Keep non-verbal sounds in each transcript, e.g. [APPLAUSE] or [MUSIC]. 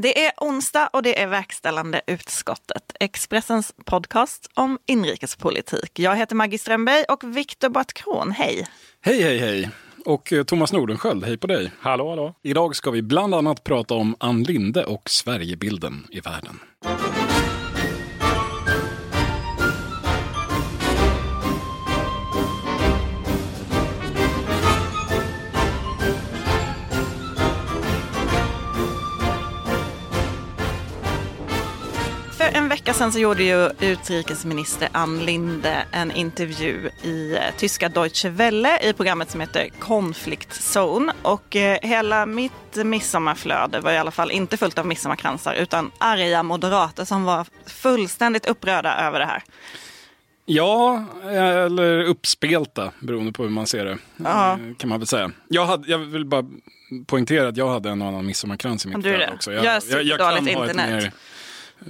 Det är onsdag och det är verkställande utskottet, Expressens podcast om inrikespolitik. Jag heter Maggie Strömberg och Viktor Bartkron, hej! Hej, hej, hej! Och eh, Thomas Nordenskjöld, hej på dig! Hallå, hallå! Idag ska vi bland annat prata om Ann Linde och Sverigebilden i världen. Vecka sedan så gjorde ju utrikesminister Ann Linde en intervju i eh, tyska Deutsche Welle i programmet som heter Conflict Zone. Och eh, hela mitt midsommarflöde var i alla fall inte fullt av midsommarkransar utan arga moderater som var fullständigt upprörda över det här. Ja, eller uppspelta beroende på hur man ser det. Ja. eh, Kan man väl säga. Jag, hade, jag vill bara poängtera att jag hade en annan midsommarkrans i mitt flöde också. Jag Jag, jag, jag kan ha ett internet. mer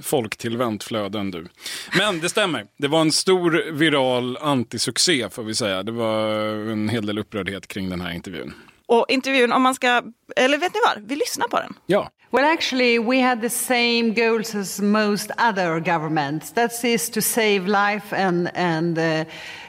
folktillvänt flöde än du. Men det stämmer. Det var en stor viral antisuccé får vi säga. Det var en hel del upprördhet kring den här intervjun. Och intervjun, om man ska, eller vet ni vad, vi lyssnar på den. Ja, Well, actually, we had the same goals as most other governments. That is to save life and, and uh,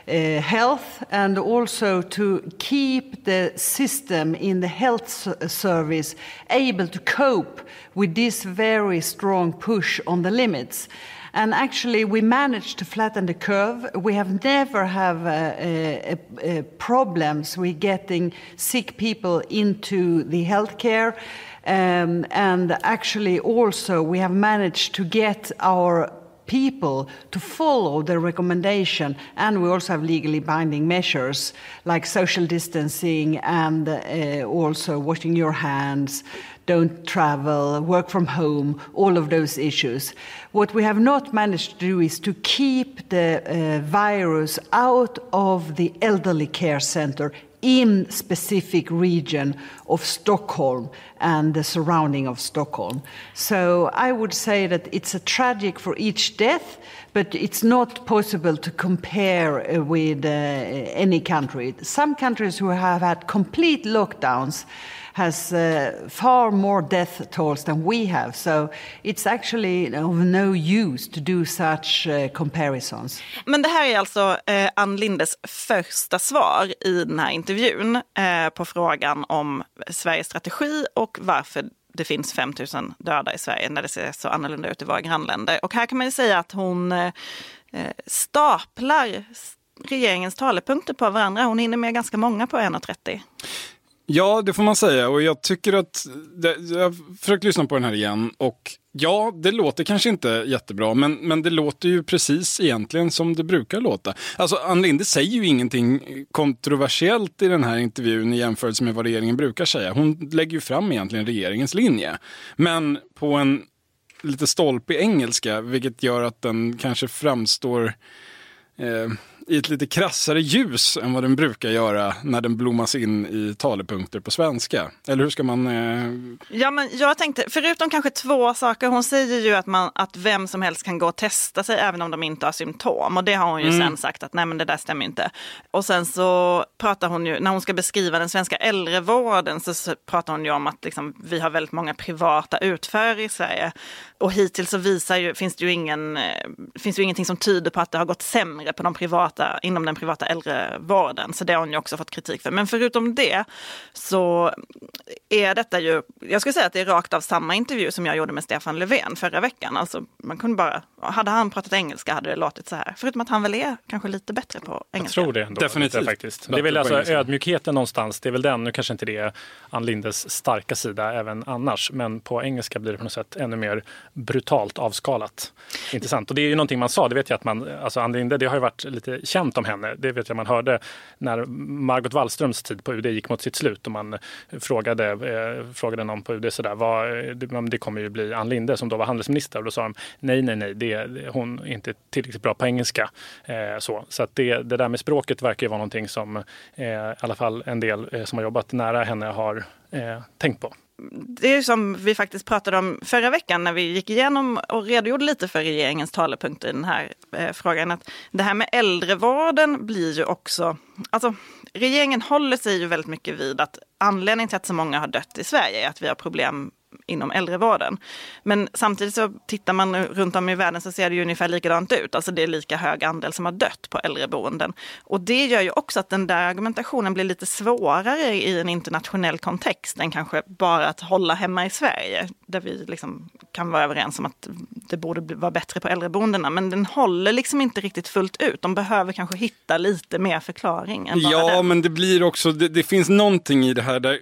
uh, health, and also to keep the system in the health service able to cope with this very strong push on the limits. And actually, we managed to flatten the curve. We have never have uh, uh, uh, problems with getting sick people into the healthcare. Um, and actually, also, we have managed to get our people to follow the recommendation, and we also have legally binding measures like social distancing and uh, also washing your hands, don't travel, work from home, all of those issues. What we have not managed to do is to keep the uh, virus out of the elderly care center in specific region of Stockholm and the surrounding of Stockholm. So I would say that it's a tragic for each death, but it's not possible to compare uh, with uh, any country. Some countries who have had complete lockdowns has uh, far more death tolls than we have. So it's actually of no use to do such uh, comparisons. Men det här är alltså eh, Ann Lindes första svar i den här intervjun eh, på frågan om Sveriges strategi och varför det finns 5 000 döda i Sverige när det ser så annorlunda ut i våra grannländer. Och här kan man ju säga att hon eh, eh staplar regeringens talepunkter på varandra. Hon hinner med ganska många på 1.30. Ja, det får man säga. Och jag tycker att, det, jag har försökt lyssna på den här igen och ja, det låter kanske inte jättebra, men, men det låter ju precis egentligen som det brukar låta. Alltså, Ann Linde säger ju ingenting kontroversiellt i den här intervjun i jämförelse med vad regeringen brukar säga. Hon lägger ju fram egentligen regeringens linje, men på en lite stolpig engelska, vilket gör att den kanske framstår eh, i ett lite krassare ljus än vad den brukar göra när den blommas in i talepunkter på svenska. Eller hur ska man... Eh... Ja, men jag tänkte, förutom kanske två saker, hon säger ju att, man, att vem som helst kan gå och testa sig även om de inte har symptom. Och det har hon ju sen sagt att nej men det där stämmer inte. Och sen så pratar hon ju, när hon ska beskriva den svenska äldrevården så, så pratar hon ju om att liksom, vi har väldigt många privata utförare i Sverige. Och hittills så visar ju, finns det ju ingen, eh, finns det ju ingenting som tyder på att det har gått sämre på de privata, inom den privata äldrevården. Så det har hon ju också fått kritik för. Men förutom det så är detta ju, jag skulle säga att det är rakt av samma intervju som jag gjorde med Stefan Löfven förra veckan. Alltså man kunde bara, hade han pratat engelska hade det låtit så här. Förutom att han väl är kanske lite bättre på Jag engelska. tror det ändå. Definitivt. Faktiskt. Det är väl alltså ödmjukheten någonstans. Det är väl den, nu kanske inte det är Ann Lindes starka sida även annars, men på engelska blir det på något sätt ännu mer brutalt avskalat. Intressant. Och det är ju någonting man sa, det vet jag att man, alltså Ann Linde, det har ju varit lite känt om henne. Det vet jag man hörde när Margot Wallströms tid på UD gick mot sitt slut och man frågade, eh, frågade någon på UD sådär, vad, eh, det, det kommer ju bli Ann Linde som då var handelsminister och då sa de nej, nej, nej, det, det, hon är inte tillräckligt bra på engelska. Eh, så så att det, det där med språket verkar ju vara någonting som eh, i alla fall en del eh, som har jobbat nära henne har eh, tänkt på det är som vi faktiskt pratade om förra veckan när vi gick igenom och redogjorde lite för regeringens talepunkter i den här eh, frågan. Att det här med äldrevården blir ju också, alltså regeringen håller sig ju väldigt mycket vid att anledningen till att så många har dött i Sverige är att vi har problem inom äldrevården. Men samtidigt så tittar man runt om i världen så ser det ju ungefär likadant ut. Alltså det är lika hög andel som har dött på äldreboenden. Och det gör ju också att den där argumentationen blir lite svårare i en internationell kontext än kanske bara att hålla hemma i Sverige. Där vi liksom kan vara överens om att det borde vara bättre på äldreboendena. Men den håller liksom inte riktigt fullt ut. De behöver kanske hitta lite mer förklaring. Än bara ja, den. men det blir också, det, det finns någonting i det här där,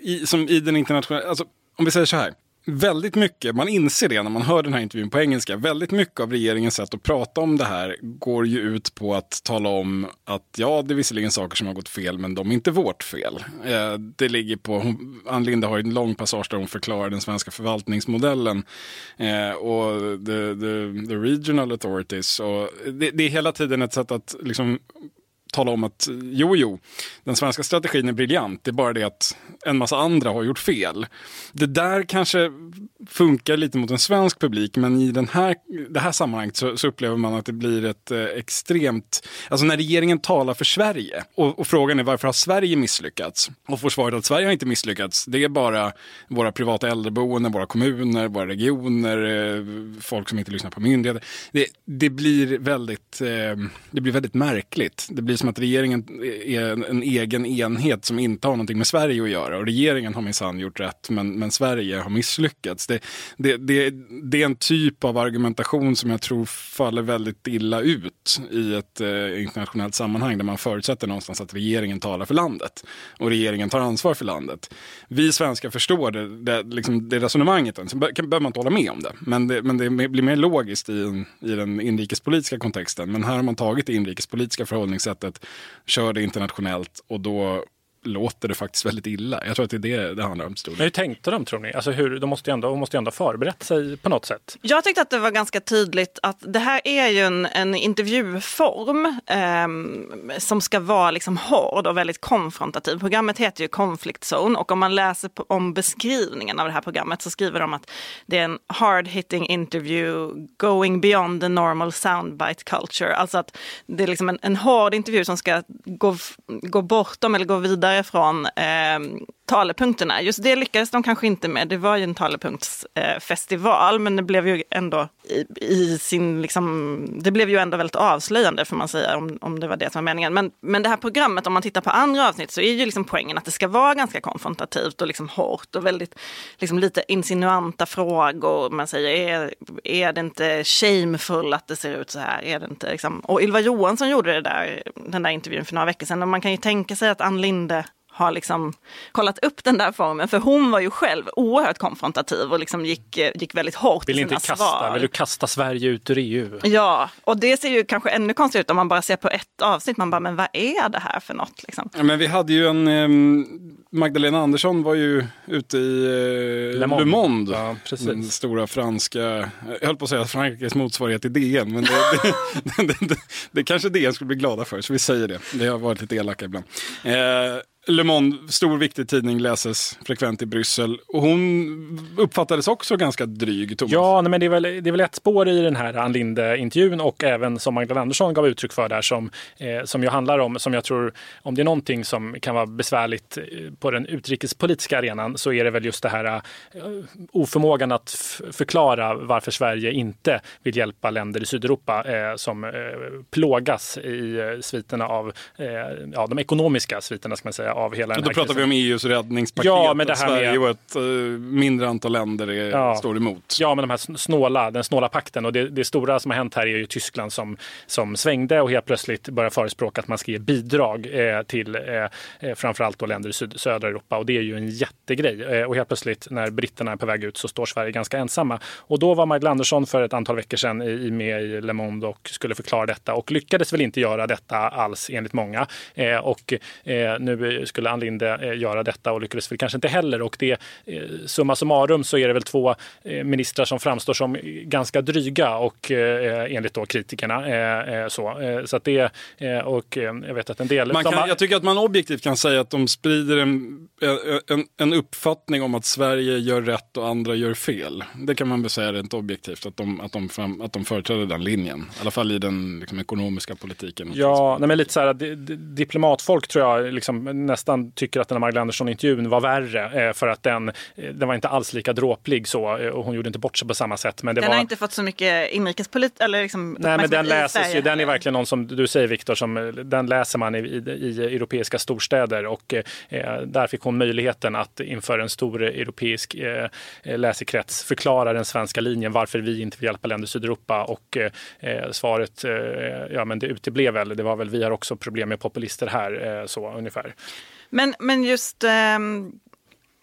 i, som i den internationella, alltså om vi säger så här. Väldigt mycket, man inser det när man hör den här intervjun på engelska, väldigt mycket av regeringens sätt att prata om det här går ju ut på att tala om att ja, det är visserligen saker som har gått fel, men de är inte vårt fel. Eh, det ligger på, hon, Ann Linde har en lång passage där hon förklarar den svenska förvaltningsmodellen eh, och the, the, the regional authorities. Och det, det är hela tiden ett sätt att liksom tala om att jo, jo, den svenska strategin är briljant. Det är bara det att en massa andra har gjort fel. Det där kanske funkar lite mot en svensk publik, men i den här, det här sammanhanget så, så upplever man att det blir ett eh, extremt... Alltså när regeringen talar för Sverige och, och, frågan är varför har Sverige misslyckats? Och får svaret att Sverige har inte misslyckats. Det är bara våra privata äldreboenden, våra kommuner, våra regioner, eh, folk som inte lyssnar på myndigheter. Det, det blir väldigt, eh, det blir väldigt märkligt. Det blir som att regeringen är en, en egen enhet som inte har någonting med Sverige att göra. Och regeringen har minsann gjort rätt, men, men Sverige har misslyckats. Det, det, det, det, är en typ av argumentation som jag tror faller väldigt illa ut i ett eh, internationellt sammanhang där man förutsätter någonstans att regeringen talar för landet och regeringen tar ansvar för landet. Vi svenskar förstår det, det, liksom det resonemanget, sen behöver man inte hålla med om det. Men det, men det blir mer logiskt i, en, i den inrikespolitiska kontexten. Men här har man tagit det inrikespolitiska förhållningssättet, kör det internationellt och då låter det faktiskt väldigt illa. Jag tror att det är det det handlar om. Men hur tänkte de tror ni? Alltså hur, de måste ju ändå, de måste ju ändå förberett sig på något sätt. Jag tyckte att det var ganska tydligt att det här är ju en, en intervjuform eh, som ska vara liksom hård och väldigt konfrontativ. Programmet heter ju Conflict Zone och om man läser på, om beskrivningen av det här programmet så skriver de att det är en hard hitting interview going beyond the normal soundbite culture. Alltså att det är liksom en, en hård intervju som ska gå, gå bortom eller gå vidare därifrån eh, talepunkterna. Just det lyckades de kanske inte med. Det var ju en talepunktsfestival, men det blev ju ändå i, i, sin, liksom, det blev ju ändå väldigt avslöjande får man säga, om, om det var det som var meningen. Men, men det här programmet, om man tittar på andra avsnitt, så är ju liksom poängen att det ska vara ganska konfrontativt och liksom hårt och väldigt, liksom lite insinuanta frågor. Man säger, är, är det inte shameful att det ser ut så här? Är det inte, liksom? Och Ylva Johansson gjorde det där, den där intervjun för några veckor sedan och man kan ju tänka sig att Ann Linde har liksom kollat upp den där formen. För hon var ju själv oerhört konfrontativ och liksom gick, gick väldigt hårt vill i sina inte kasta, svar. Vill du kasta Sverige ut ur EU? Ja, och det ser ju kanske ännu konstigt ut om man bara ser på ett avsnitt. Man bara, men vad är det här för något? Liksom? Ja, men vi hade ju en, eh, Magdalena Andersson var ju ute i eh, Le Monde. Le Monde ja, den stora franska, jag höll på att säga Frankrikes motsvarighet till DN, men det, det, [LAUGHS] det, det, det kanske DN skulle bli glada för, så vi säger det. Vi har varit lite elaka ibland. Eh, Le Monde, stor viktig tidning, läses frekvent i Bryssel. Och hon uppfattades också ganska dryg, Thomas. Ja, nej, men det är, väl, det är väl ett spår i den här Ann Linde-intervjun och även som Magdalena Andersson gav uttryck för där som, eh, som ju handlar om, som jag tror, om det är någonting som kan vara besvärligt eh, på den utrikespolitiska arenan så är det väl just det här eh, oförmågan att förklara varför Sverige inte vill hjälpa länder i Sydeuropa eh, som eh, plågas i eh, sviterna av, eh, ja, de ekonomiska sviterna ska man säga av hela den Då pratar krisen. vi om EUs räddningspaket. Ja, men det här Sverige med... och ett uh, mindre antal länder är, ja. står emot. Ja, men de här snåla, den snåla pakten. Och det, det, stora som har hänt här är ju Tyskland som, som svängde och helt plötsligt börjar förespråka att man ska ge bidrag eh, till eh, eh framförallt då länder i syd, södra Europa. Och det är ju en jättegrej. Eh, och helt plötsligt när britterna är på väg ut så står Sverige ganska ensamma. Och då var Magdalena Andersson för ett antal veckor sedan i, med i Le Monde och skulle förklara detta och lyckades väl inte göra detta alls enligt många. Eh, och eh, nu skulle Ann Linde eh, göra detta och lyckades väl kanske inte heller. Och det, eh, summa summarum så är det väl två eh, ministrar som framstår som ganska dryga och enligt då kritikerna. Så, så att det, och jag vet att en del... Man kan, jag tycker att man objektivt kan säga att de sprider en, en, en uppfattning om att Sverige gör rätt och andra gör fel. Det kan man väl säga rent objektivt, att de, att de, fram, att de företräder den linjen. I alla fall i den liksom, ekonomiska politiken. Ja, nej, men lite så här, diplomatfolk tror jag liksom, nästan tycker att den här Magdalena Andersson-intervjun var värre eh, för att den, eh, den var inte alls lika dråplig så eh, och hon gjorde inte bort sig på samma sätt. Men det den var... har inte fått så mycket inrikespolit... Eller liksom Nej, men den läses ju. Den är verkligen någon som du säger Viktor, som den läser man i, i, i europeiska storstäder och eh, där fick hon möjligheten att inför en stor europeisk eh, läsekrets förklara den svenska linjen, varför vi inte vill hjälpa länder i Sydeuropa och eh, svaret, ja men det uteblev väl. Det var väl, vi har också problem med populister här, så ungefär. Men, men just eh,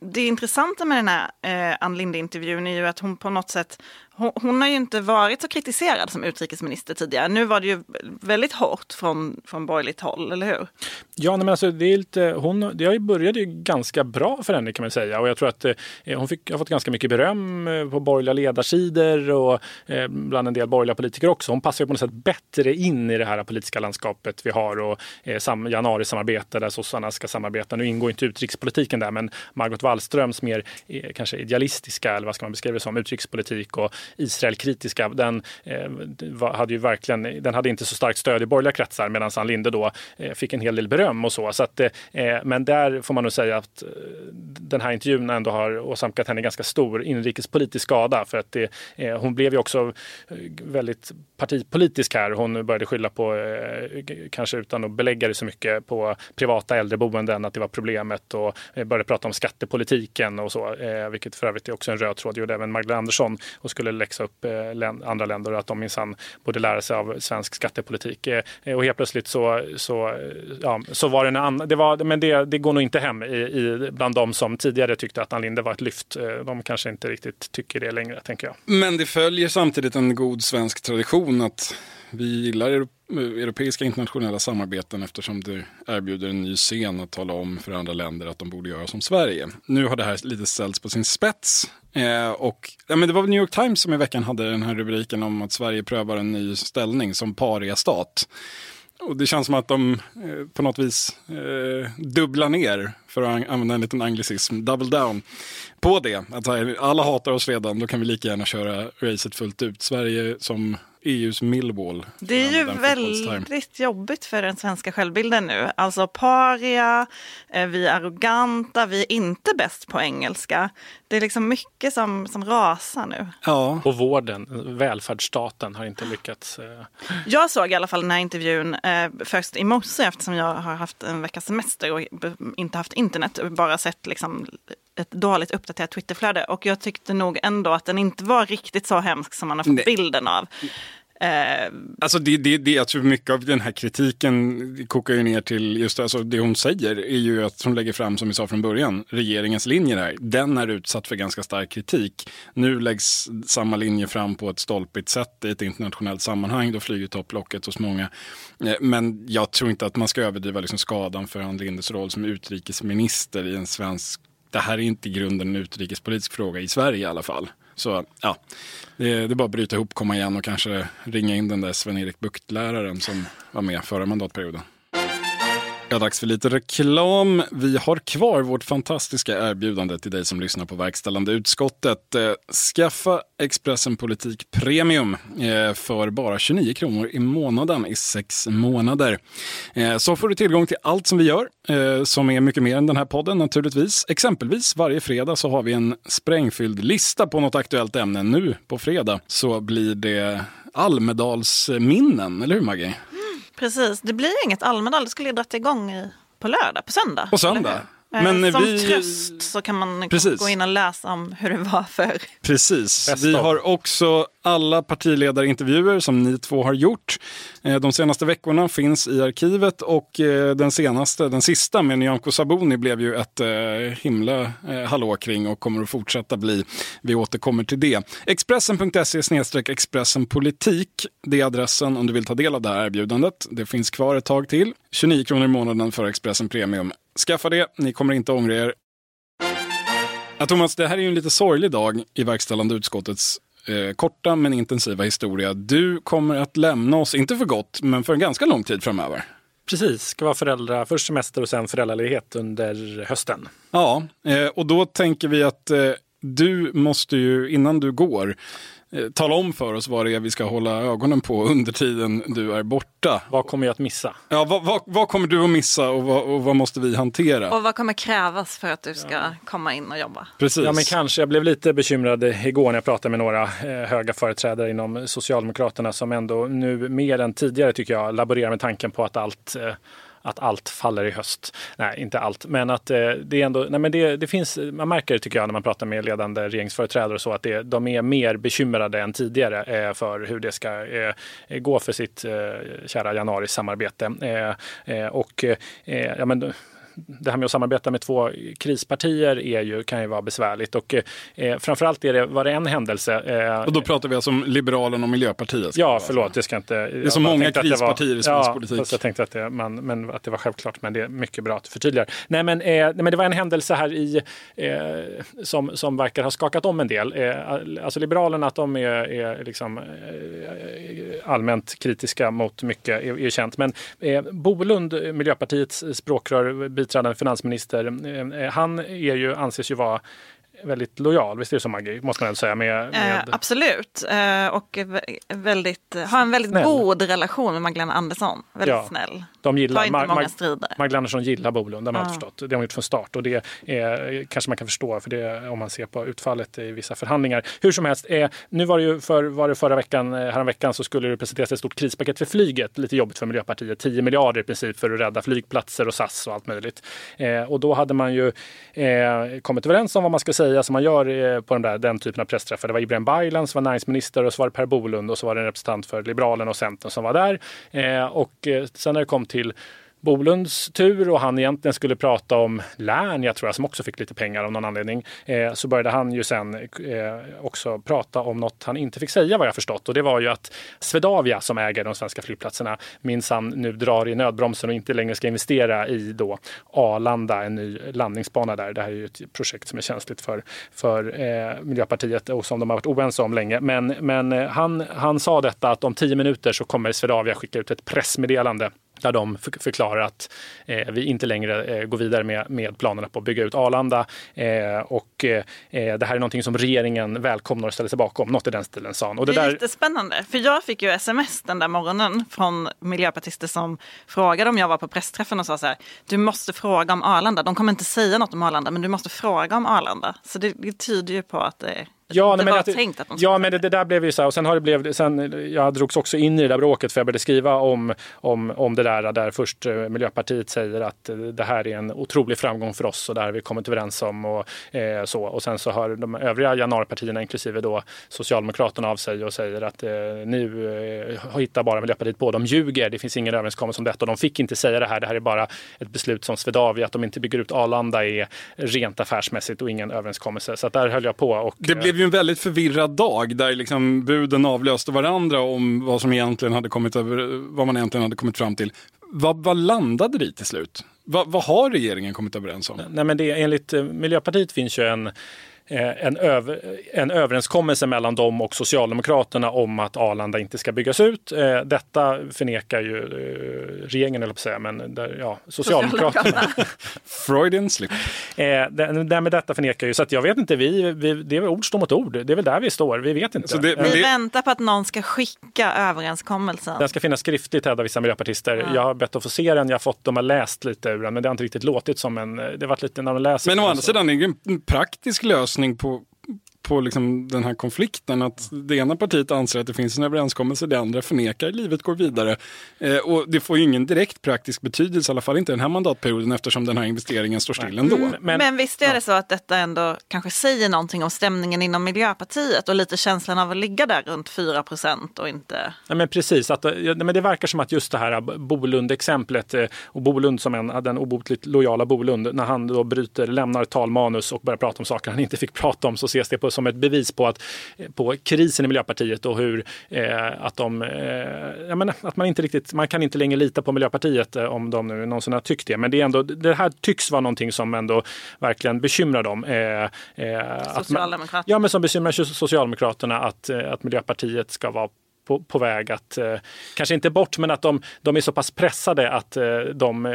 det intressanta med den här eh, Ann Linde-intervjun är ju att hon på något sätt, hon, hon har ju inte varit så kritiserad som utrikesminister tidigare. Nu var det ju väldigt hårt från, från borgerligt håll, eller hur? Ja, men alltså, det, är lite, hon, det började ju ganska bra för henne kan man säga. Och jag tror att eh, hon fick, har fått ganska mycket beröm eh, på borgerliga ledarsidor och eh, bland en del borgerliga politiker också. Hon passar ju på något sätt bättre in i det här politiska landskapet vi har och eh, sam, januarisamarbete där sossarna ska samarbeta. Nu ingår inte utrikespolitiken där, men Margot Wallströms mer eh, kanske idealistiska, eller vad ska man beskriva det som, utrikespolitik och Israelkritiska, den, eh, hade ju verkligen, den hade inte så starkt stöd i borgerliga kretsar medan Ann Linde då eh, fick en hel del beröm och så. så att, eh, men där får man nog säga att eh, den här intervjun ändå har åsamkat henne ganska stor inrikespolitisk skada för att det, eh, hon blev ju också eh, väldigt partipolitisk här. Hon började skylla på, eh, kanske utan att belägga det så mycket, på privata äldreboenden att det var problemet och eh, började prata om skattepolitiken och så, eh, vilket för övrigt är också en röd tråd, gjorde även Magdalena Andersson och skulle läxa upp eh, andra länder och att de minsann borde lära sig av svensk skattepolitik. Eh, eh, och helt plötsligt så, så, ja, så var det en annan, det var, men det, det går nog inte hem i, i, bland de som tidigare tyckte att Ann Linde var ett lyft. De kanske inte riktigt tycker det längre, tänker jag. Men det följer samtidigt en god svensk tradition att vi gillar Europa europeiska internationella samarbeten eftersom det erbjuder en ny scen att tala om för andra länder att de borde göra som Sverige. Nu har det här lite ställts på sin spets. Eh, och, ja, men det var New York Times som i veckan hade den här rubriken om att Sverige prövar en ny ställning som paria-stat. Och det känns som att de eh, på något vis eh, dubblar ner, för att använda en liten anglicism, double down på det. Att här, alla hatar oss redan, då kan vi lika gärna köra racet fullt ut. Sverige som EUs Millwall. Det är ju väldigt jobbigt för den svenska självbilden nu. Alltså paria, eh, vi är arroganta, vi är inte bäst på engelska. Det är liksom mycket som, som rasar nu. Ja, Och vården, välfärdsstaten har inte lyckats. eh, Jag såg i alla fall den här intervjun eh, först i morse eftersom jag har haft en veckas semester och inte haft internet. Bara sett liksom ett dåligt uppdaterat Twitterflöde. Och jag tyckte nog ändå att den inte var riktigt så hemsk som man har fått Nej. bilden av. Eh, Alltså det, det, det, jag tror mycket av den här kritiken kokar ju ner till just alltså det hon säger är ju att hon lägger fram, som vi sa från början, regeringens linje där. Den är utsatt för ganska stark kritik. Nu läggs samma linje fram på ett stolpigt sätt i ett internationellt sammanhang. Då flyger topplocket hos många. Eh, Men jag tror inte att man ska överdriva liksom skadan för Ann Lindes roll som utrikesminister i en svensk det här är inte i grunden en utrikespolitisk fråga i Sverige i alla fall. Så ja, det är, det är bara att bryta ihop, komma igen och kanske ringa in den där Sven-Erik Bucht-läraren som var med förra mandatperioden. Ja, dags för lite reklam. Vi har kvar vårt fantastiska erbjudande till dig som lyssnar på verkställande utskottet. Eh, skaffa Expressen Politik Premium eh, för bara 29 kronor i månaden i sex månader. Eh, så får du tillgång till allt som vi gör, som är mycket mer än den här podden naturligtvis. Exempelvis varje fredag så har vi en sprängfylld lista på något aktuellt ämne. Nu på fredag så blir det Almedalsminnen, eller hur Maggie? Precis, det blir inget Almedal, det skulle ju dragit igång i, på lördag, på söndag. På söndag. Hur? Men Eh, Som vi- tröst så kan man Precis. gå in och läsa om hur det var för Precis. Vi har också alla partiledarintervjuer som ni två har gjort. Eh, De senaste veckorna finns i arkivet och eh, den senaste, den sista med Nyamko Sabuni blev ju ett eh, himla eh, hallå kring och kommer att fortsätta bli. Vi återkommer till det. Expressen.se Expressen Politik. Det är adressen om du vill ta del av det här erbjudandet. Det finns kvar ett tag till. 29 kronor i månaden för Expressen Premium. Skaffa det, ni kommer inte ångra er. Ja, Thomas, det här är ju en lite sorglig dag i verkställande utskottets eh, korta men intensiva historia. Du kommer att lämna oss, inte för gott, men för en ganska lång tid framöver. Precis, ska vara föräldrar, först semester och sen föräldraledighet under hösten. Ja, eh, och då tänker vi att eh, du måste ju, innan du går, tala om för oss vad det är vi ska hålla ögonen på under tiden du är borta. Vad kommer jag att missa? Ja, vad, vad, vad kommer du att missa och vad, och vad måste vi hantera? Och vad kommer krävas för att du ska komma in och jobba? Precis. Ja, men kanske. Jag blev lite bekymrad igår när jag pratade med några eh, höga företrädare inom Socialdemokraterna som ändå nu mer än tidigare tycker jag laborerar med tanken på att allt eh, att allt faller i höst. Nej, inte allt, men att eh, det är ändå, nej men det, det finns, man märker det tycker jag när man pratar med ledande regeringsföreträdare och så att det, de är mer bekymrade än tidigare eh, för hur det ska eh, gå för sitt eh, kära januarisamarbete. Eh, eh, och eh, ja, men, det här med att samarbeta med två krispartier är ju, kan ju vara besvärligt. Och eh, framförallt är det, var det en händelse. Eh, och då pratar vi alltså om Liberalerna och Miljöpartiet. Ja, förlåt, det ska inte... Det är så många krispartier i svensk ja, politik. Fast jag tänkte att det, man, men, att det var självklart, men det är mycket bra att du förtydligar. Nej, men, eh, nej, men det var en händelse här i, eh, som, som verkar ha skakat om en del. Eh, alltså Liberalerna, att de är, är liksom, eh, allmänt kritiska mot mycket, är, är känt. Men eh, Bolund, Miljöpartiets språkrör, biträdande finansminister, eh, eh, han är ju, anses ju vara väldigt lojal, visst är det så Maggie? Måste man väl säga. Med, med... Eh, absolut, eh, och väldigt, har en väldigt Snäll. god relation med Magdalena Andersson. Väldigt Ja. snäll. De gillar, Tar inte Mag- många strider. Magdalena Andersson gillar Bolund, det har man Ja. förstått. Det har man gjort från start och det är, kanske man kan förstå för det, om man ser på utfallet i vissa förhandlingar. Hur som helst, eh, nu var det ju för, var det förra veckan, eh, häromveckan så skulle det presenteras ett stort krispaket för flyget. Lite jobbigt för Miljöpartiet, 10 miljarder i princip för att rädda flygplatser och SAS och allt möjligt. Eh, och då hade man ju eh, kommit överens om vad man ska säga som man gör eh, på den, där, den typen av pressträffar. Det var Ibrahim Baylan som var näringsminister och så var det Per Bolund och så var det en representant för Liberalerna och Centern som var där. Eh, och eh, sen när det kom till Bolunds tur och han egentligen skulle prata om Lernia tror jag som också fick lite pengar av någon anledning. Eh, så började han ju sen eh, också prata om något han inte fick säga vad jag förstått och det var ju att Swedavia som äger de svenska flygplatserna minsann nu drar i nödbromsen och inte längre ska investera i då Arlanda, en ny landningsbana där. Det här är ju ett projekt som är känsligt för, för eh, Miljöpartiet och som de har varit oense om länge. Men, men eh, han, han sa detta att om tio minuter så kommer Swedavia skicka ut ett pressmeddelande där de för- förklarar att eh, vi inte längre eh, går vidare med, med planerna på att bygga ut Arlanda. Eh, och eh, det här är någonting som regeringen välkomnar och ställer sig bakom. Något i den stilen sa han. Och det Det är där, jättespännande, för jag fick ju sms den där morgonen från miljöpartister som frågade om jag var på pressträffen och sa så här, du måste fråga om Arlanda. De kommer inte säga något om Arlanda, men du måste fråga om Arlanda. Så det, det tyder ju på att det, Ja, det nej, men att, tänkt att de ja, men det, det där blev ju så här. Och sen har det blivit, sen, jag drogs också in i det där bråket för jag började skriva om, om, om det där där först eh, Miljöpartiet säger att eh, det här är en otrolig framgång för oss och det här har vi kommit överens om och eh, så. Och sen så hör de övriga januaripartierna, inklusive då Socialdemokraterna av sig och säger att eh, nu eh, hittar bara Miljöpartiet på. De ljuger, det finns ingen överenskommelse om detta och de fick inte säga det här. Det här är bara ett beslut som Swedavia, att de inte bygger ut Arlanda är rent affärsmässigt och ingen överenskommelse. Så att där höll jag på. Och, Det blev ju en väldigt förvirrad dag där liksom buden avlöste varandra om vad som egentligen hade kommit över, vad man egentligen hade kommit fram till. Vad, vad landade det i till slut? Vad, vad har regeringen kommit överens om? Nej, men det, enligt eh, Miljöpartiet finns ju en, en, över, en överenskommelse mellan dem och Socialdemokraterna om att Arlanda inte ska byggas ut. Eh, Detta förnekar ju eh, regeringen, eller på att säga, men där, ja, Socialdemokraterna. [LAUGHS] Freudian slip. Eh, det, det med detta förnekar ju, så att jag vet inte, vi, vi, det är väl ord står mot ord. Det är väl där vi står, vi vet inte. Så det- men Vi det- väntar på att någon ska skicka överenskommelsen. Den ska finnas skriftligt hävdar vissa miljöpartister. Jag har bett att få se den, jag har fått, de har läst lite ur den, men det har inte riktigt låtit som en... Det har varit lite när de läser Men å andra sidan är det en praktisk lösning på, på liksom den här konflikten. Att det ena partiet anser att det finns en överenskommelse, det andra förnekar, livet går vidare. Eh, och det får ju ingen direkt praktisk betydelse, i alla fall inte den här mandatperioden eftersom den här investeringen står still ändå. Men, Men, visst är det så att detta ändå kanske säger någonting om stämningen inom Miljöpartiet och lite känslan av att ligga där runt 4 procent och inte... Ja, men precis, att, ja, men det verkar som att just det här Bolund-exemplet eh, och Bolund som en, den obotligt lojala Bolund, när han då bryter, lämnar talmanus och börjar prata om saker han inte fick prata om så ses det på, som ett bevis på, att, på krisen i Miljöpartiet och hur eh, att de, eh, jag menar, att man inte riktigt, man kan inte längre lita på Miljöpartiet eh, om de nu någonsin har tyckt det. Men det, är ändå, det här tycks vara någonting som ändå verkligen bekymrar dem. Eh, eh, man- Socialdemokraterna. Ja, men som bekymrar Socialdemokraterna att, eh, att Miljöpartiet ska vara på, på väg att, eh, kanske inte bort, men att de, de är så pass pressade att eh, de eh,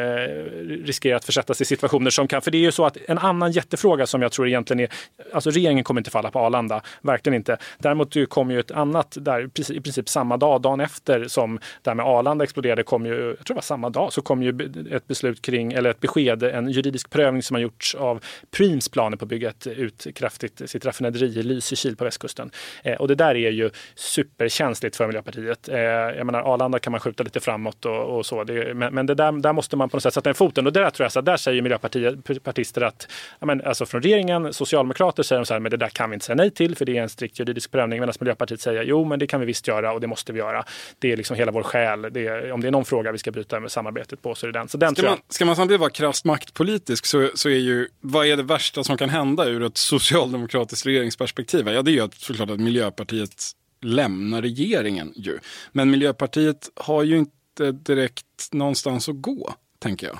riskerar att försättas i situationer som kan, för det är ju så att en annan jättefråga som jag tror egentligen är, alltså regeringen kommer inte falla på Arlanda, verkligen inte. Däremot kom ju ett annat, där i princip samma dag, dagen efter som det här med Arlanda exploderade, kom ju, jag tror det var samma dag, så kom ju ett beslut kring, eller ett besked, en juridisk prövning som har gjorts av Preems planer på att bygga ett ut kraftigt sitt raffinaderi i Lysekil på västkusten. Eh, och det där är ju superkänsligt för Miljöpartiet. Eh, jag menar, Arlanda kan man skjuta lite framåt och, och så. Det, men, men det där, där måste man på något sätt sätta en foten. Och där tror jag så där säger miljöpartister att, men, alltså från regeringen, socialdemokrater säger de så här, men det där kan vi inte säga nej till för det är en strikt juridisk prövning. Medan Miljöpartiet säger, jo men det kan vi visst göra och det måste vi göra. Det är liksom hela vår själ. Det är, om det är någon fråga vi ska bryta med samarbetet på så är det den. Så den ska, man, ska man samtidigt vara krasst maktpolitisk så, så är ju, vad är det värsta som kan hända ur ett socialdemokratiskt regeringsperspektiv? Ja, det är ju att, såklart att Miljöpartiet lämnar regeringen ju. Men Miljöpartiet har ju inte direkt någonstans att gå, tänker jag.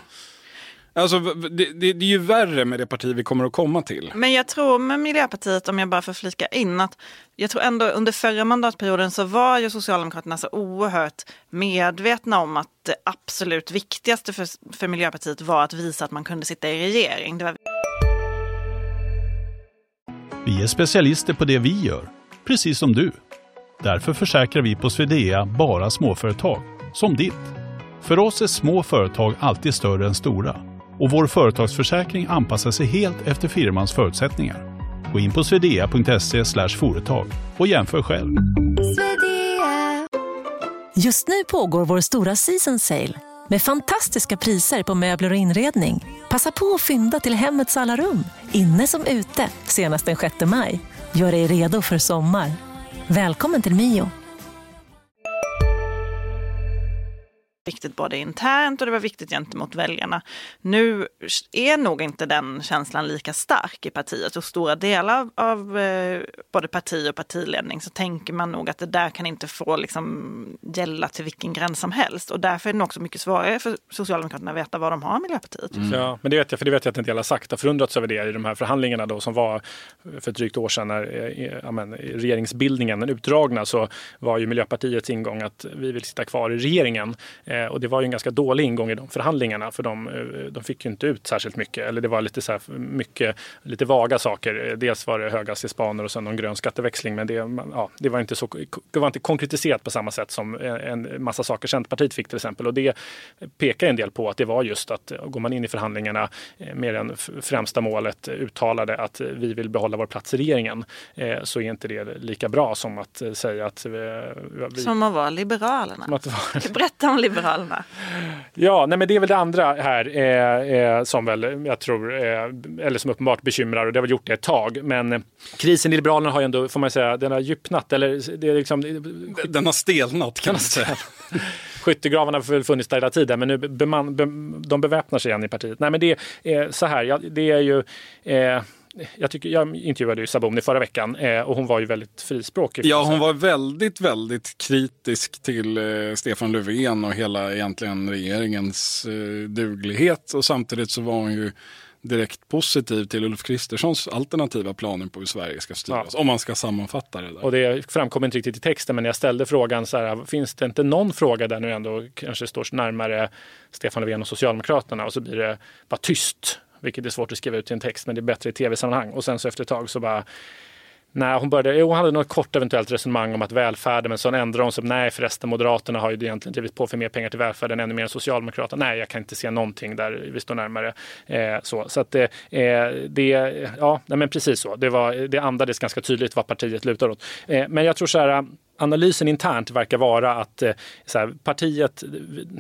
Alltså, det, det, det, är ju värre med det parti vi kommer att komma till. Men jag tror med Miljöpartiet, om jag bara får flika in, att jag tror ändå under förra mandatperioden så var ju Socialdemokraterna så oerhört medvetna om att det absolut viktigaste för, för Miljöpartiet var att visa att man kunde sitta i regering. Det var... Vi är specialister på det vi gör, precis som du. Därför försäkrar vi på Swedea bara småföretag, som ditt. För oss är små företag alltid större än stora och vår företagsförsäkring anpassar sig helt efter firmans förutsättningar. Gå in på swedea.se företag och jämför själv. Just nu pågår vår stora season sale med fantastiska priser på möbler och inredning. Passa på att fynda till hemmets alla rum, inne som ute, senast den 6 maj. Gör dig redo för sommar. Välkommen till Mio. Viktigt både internt och det var viktigt gentemot väljarna. Nu är nog inte den känslan lika stark i partiet och stora delar av eh, både parti och partiledning så tänker man nog att det där kan inte få liksom, gälla till vilken gräns som helst och därför är det också mycket svårare för Socialdemokraterna att veta vad de har Miljöpartiet. Mm. Ja, men det vet jag, för det vet jag att en del har sagt, har förundrats över det i de här förhandlingarna då som var för ett drygt år sedan när eh, ja, men, regeringsbildningen utdragna så var ju Miljöpartiets ingång att vi vill sitta kvar i regeringen. Eh, och det var ju en ganska dålig ingång i de förhandlingarna för de, eh, de fick ju inte ut särskilt mycket. Eller det var lite, så här, mycket, lite vaga saker. Dels var det höghastighetsbanor och sen någon grön skatteväxling. Men det, ja, det, var inte så, det var inte konkretiserat på samma sätt som en massa saker Centerpartiet fick till exempel. Och det pekar en del på att det var just att går man in i förhandlingarna med det främsta målet uttalade att vi vill behålla vår plats i regeringen så är inte det lika bra som att säga att vi... Som att vara Liberalerna. Att vara... Berätta om Liberalerna. Palme. Ja, nej, men det är väl det andra här eh, eh, som väl jag tror, eh, eller som uppenbart bekymrar och det har väl gjort det ett tag. Men krisen i Liberalerna har ju ändå, får man säga, den har djupnat eller det är liksom... Den har stelnat kan man säga. Skyttegravarna har väl funnits där hela tiden men nu beman, be, de beväpnar sig igen i partiet. Nej men det är så här, ja, det är ju eh, jag, tycker, jag intervjuade ju Saboni förra veckan eh, och hon var ju väldigt frispråkig. Ja, hon var väldigt, väldigt kritisk till eh, Stefan Löfven och hela egentligen regeringens eh, duglighet. Och samtidigt så var hon ju direkt positiv till Ulf Kristerssons alternativa planer på hur Sverige ska styras. Ja. Om man ska sammanfatta det. Där. Och det framkom inte riktigt i texten, men jag ställde frågan så här, finns det inte någon fråga där nu ändå kanske står närmare Stefan Löfven och Socialdemokraterna och så blir det bara tyst vilket är svårt att skriva ut i en text, men det är bättre i tv-sammanhang. Och sen så efter ett tag så bara Nej, hon, började, hon hade något kort eventuellt resonemang om att välfärden, men sen ändrade hon sig. Nej, förresten, Moderaterna har ju egentligen drivit på för mer pengar till välfärden, ännu mer än Socialdemokraterna. Nej, jag kan inte se någonting där vi står närmare. Eh, så så att eh, eh det, ja, nej, men precis så. Det, var, det andades ganska tydligt vad partiet lutar åt. Eh, men jag tror så här, analysen internt verkar vara att eh, här, partiet,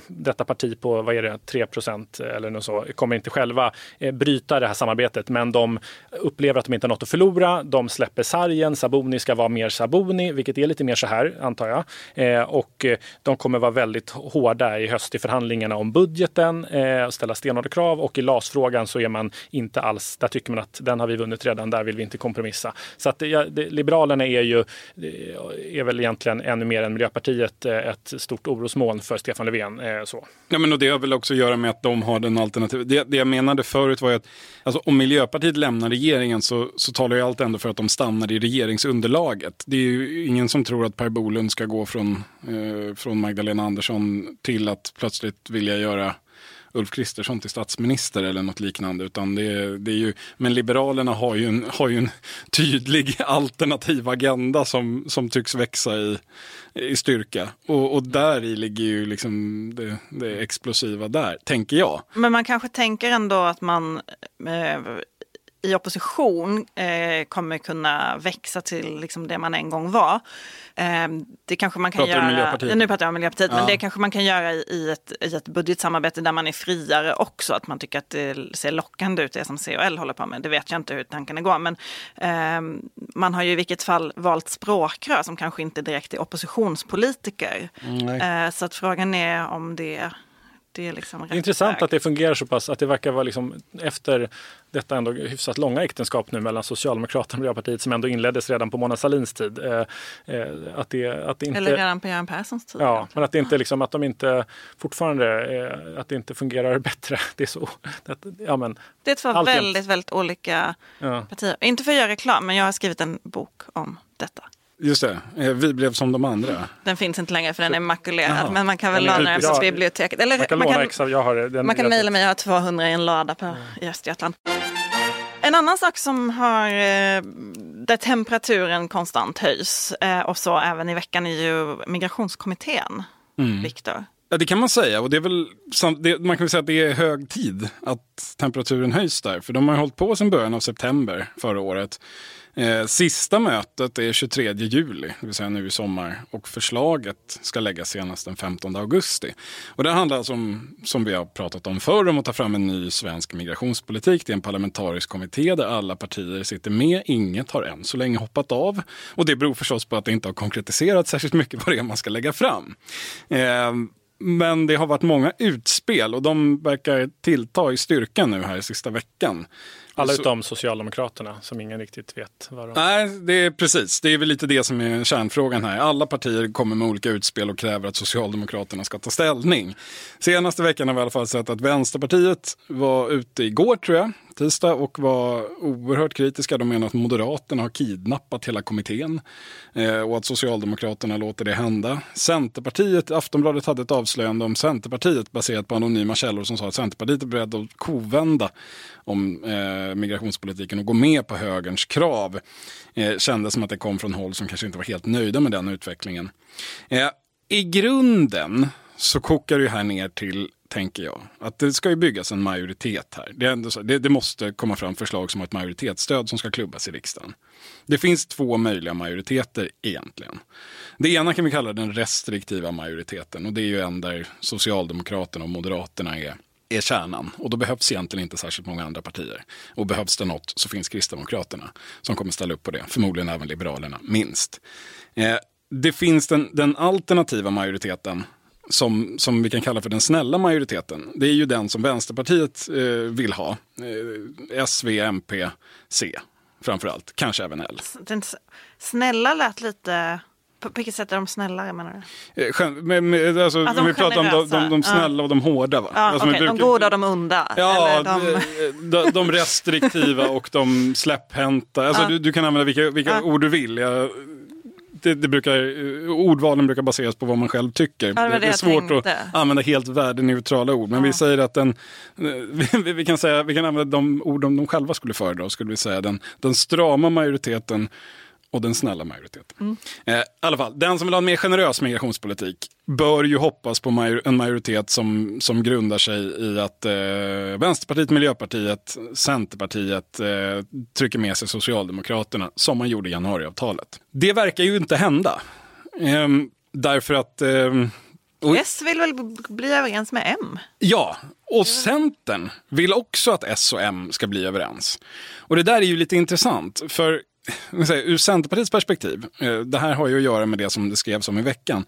detta parti på vad är det, 3% eller något så, kommer inte själva eh, bryta det här samarbetet. Men de upplever att de inte har något att förlora. De släpper sargen. Saboni ska vara mer Saboni, vilket är lite mer så här antar jag. Eh, och de kommer vara väldigt hårda i höst i förhandlingarna om budgeten och ställa stenhårda krav. Och i LAS-frågan så är man inte alls, där tycker man att den har vi vunnit redan, där vill vi inte kompromissa. Så att ja, det, Liberalerna är ju, är väl egentligen ännu mer än Miljöpartiet eh, ett stort orosmoln för Stefan Löfven. Eh, så. Ja, men och det har väl också att göra med att de har den alternativa. Det, det jag menade förut var ju att alltså, om Miljöpartiet lämnar regeringen så, så talar ju allt ändå för att de stannar i regeringsunderlaget. Det är ju ingen som tror att Per Bolund ska gå från, eh, från Magdalena Andersson till att plötsligt vilja göra Ulf Kristersson till statsminister eller något liknande. Utan det, det är ju, men Liberalerna har ju en, har ju en tydlig alternativ agenda som, som tycks växa i, i styrka. Och, och där i ligger ju liksom det, det explosiva där, tänker jag. Men man kanske tänker ändå att man eh, i opposition eh, kommer kunna växa till liksom det man en gång var. Eh, det kanske man kan pratar göra. Miljöpartiet? Nu pratar jag om Miljöpartiet, Ja. men det kanske man kan göra i, i, ett, i ett budgetsamarbete där man är friare också. Att man tycker att det ser lockande ut det som COL håller på med. Det vet jag inte hur tankarna går. Men eh, man har ju i vilket fall valt språkrör som kanske inte direkt är oppositionspolitiker. Eh, så att frågan är om det, det är liksom intressant väg. att det fungerar så pass, att det verkar vara liksom efter detta ändå hyfsat långa äktenskap nu mellan Socialdemokraterna och Miljöpartiet som ändå inleddes redan på Mona Sahlins tid. Eh, eh, att det, att det inte, Eller redan på Göran Perssons tid. Ja, men att det inte liksom, att de inte fortfarande, eh, att det inte fungerar [LAUGHS] bättre. Det är så. Att, ja, men, Det är två väldigt, väldigt olika ja. partier. Inte för att göra reklam, men jag har skrivit en bok om detta. Just det, eh, vi blev som de andra. Den finns inte längre för den är makulerad, men man kan väl låna den på biblioteket. Eller Man kan jag har den. man kan jag- mejla mig, jag har 200 i en lada på, i Östergötland. En annan sak som har, eh, där temperaturen konstant höjs och eh, så även i veckan är ju migrationskommittén, Viktor. Ja, det kan man säga. Och det är väl, man kan väl säga att det är hög tid att temperaturen höjs där. För de har ju hållit på sedan början av september förra året. Eh, sista mötet är 23 juli, det vill säga nu i sommar. Och förslaget ska läggas senast den 15 augusti. Och det handlar alltså om, som vi har pratat om förr, om att ta fram en ny svensk migrationspolitik. Det är en parlamentarisk kommitté där alla partier sitter med. Inget har än så länge hoppat av. Och det beror förstås på att det inte har konkretiserats särskilt mycket vad det är man ska lägga fram. Eh, men det har varit många utspel och de verkar tillta i styrka nu här sista veckan. Alla Så- utom Socialdemokraterna som ingen riktigt vet vad de... Nej, det är precis. Det är väl lite det som är kärnfrågan här. Alla partier kommer med olika utspel och kräver att Socialdemokraterna ska ta ställning. Senaste veckan har vi i alla fall sett att Vänsterpartiet var ute igår, tror jag, tisdag, och var oerhört kritiska. De menar att Moderaterna har kidnappat hela kommittén eh, och att Socialdemokraterna låter det hända. Centerpartiet, Aftonbladet hade ett avslöjande om Centerpartiet baserat på anonyma källor som sa att Centerpartiet är beredd att kovända om eh, migrationspolitiken och gå med på högerns krav. Eh, kändes som att det kom från håll som kanske inte var helt nöjda med den utvecklingen. Eh, I grunden så kokar det här ner till, tänker jag, att det ska ju byggas en majoritet här. Det, är ändå så, det, det måste komma fram förslag som har ett majoritetsstöd som ska klubbas i riksdagen. Det finns två möjliga majoriteter egentligen. Det ena kan vi kalla den restriktiva majoriteten och det är ju en där Socialdemokraterna och Moderaterna är är kärnan och då behövs egentligen inte särskilt många andra partier. Och behövs det något så finns Kristdemokraterna som kommer ställa upp på det. Förmodligen även Liberalerna, minst. Eh, det finns den, den alternativa majoriteten som, som vi kan kalla för den snälla majoriteten. Det är ju den som Vänsterpartiet eh, vill ha. Eh, S, V, MP, C framförallt. Kanske även L. Den snälla lät lite... På vilket sätt är de snällare menar du? Eh, men, men, alltså, Att de om vi pratar om de, de, de snälla och de hårda. Va? Ja, alltså, vi okej, De brukar- goda och de onda? Ja, de... de, de, restriktiva och de släpphänta. Alltså, Ja. du, du kan använda vilka, vilka Ja. ord du vill. Jag, det, det brukar, ordvalen brukar baseras på vad man själv tycker. det var det är svårt tänkte. att använda helt värdeneutrala ord. Men vi säger att den, [LAUGHS] vi, vi, kan säga, vi kan använda de ord de, de själva skulle föredra. Skulle vi säga den, den strama majoriteten och den snälla majoriteten. Eh, I alla fall, den som vill ha en mer generös migrationspolitik bör ju hoppas på major- en majoritet som, som grundar sig i att eh, Vänsterpartiet, Miljöpartiet, Centerpartiet eh, trycker med sig Socialdemokraterna som man gjorde i januariavtalet. Det verkar ju inte hända. Ehm, därför att ehm, och- S vill väl bli överens med M? Ja, och Centern vill också att S och M ska bli överens. Och det där är ju lite intressant, för säga, ur Centerpartiets perspektiv, eh, det här har ju att göra med det som det skrevs om i veckan.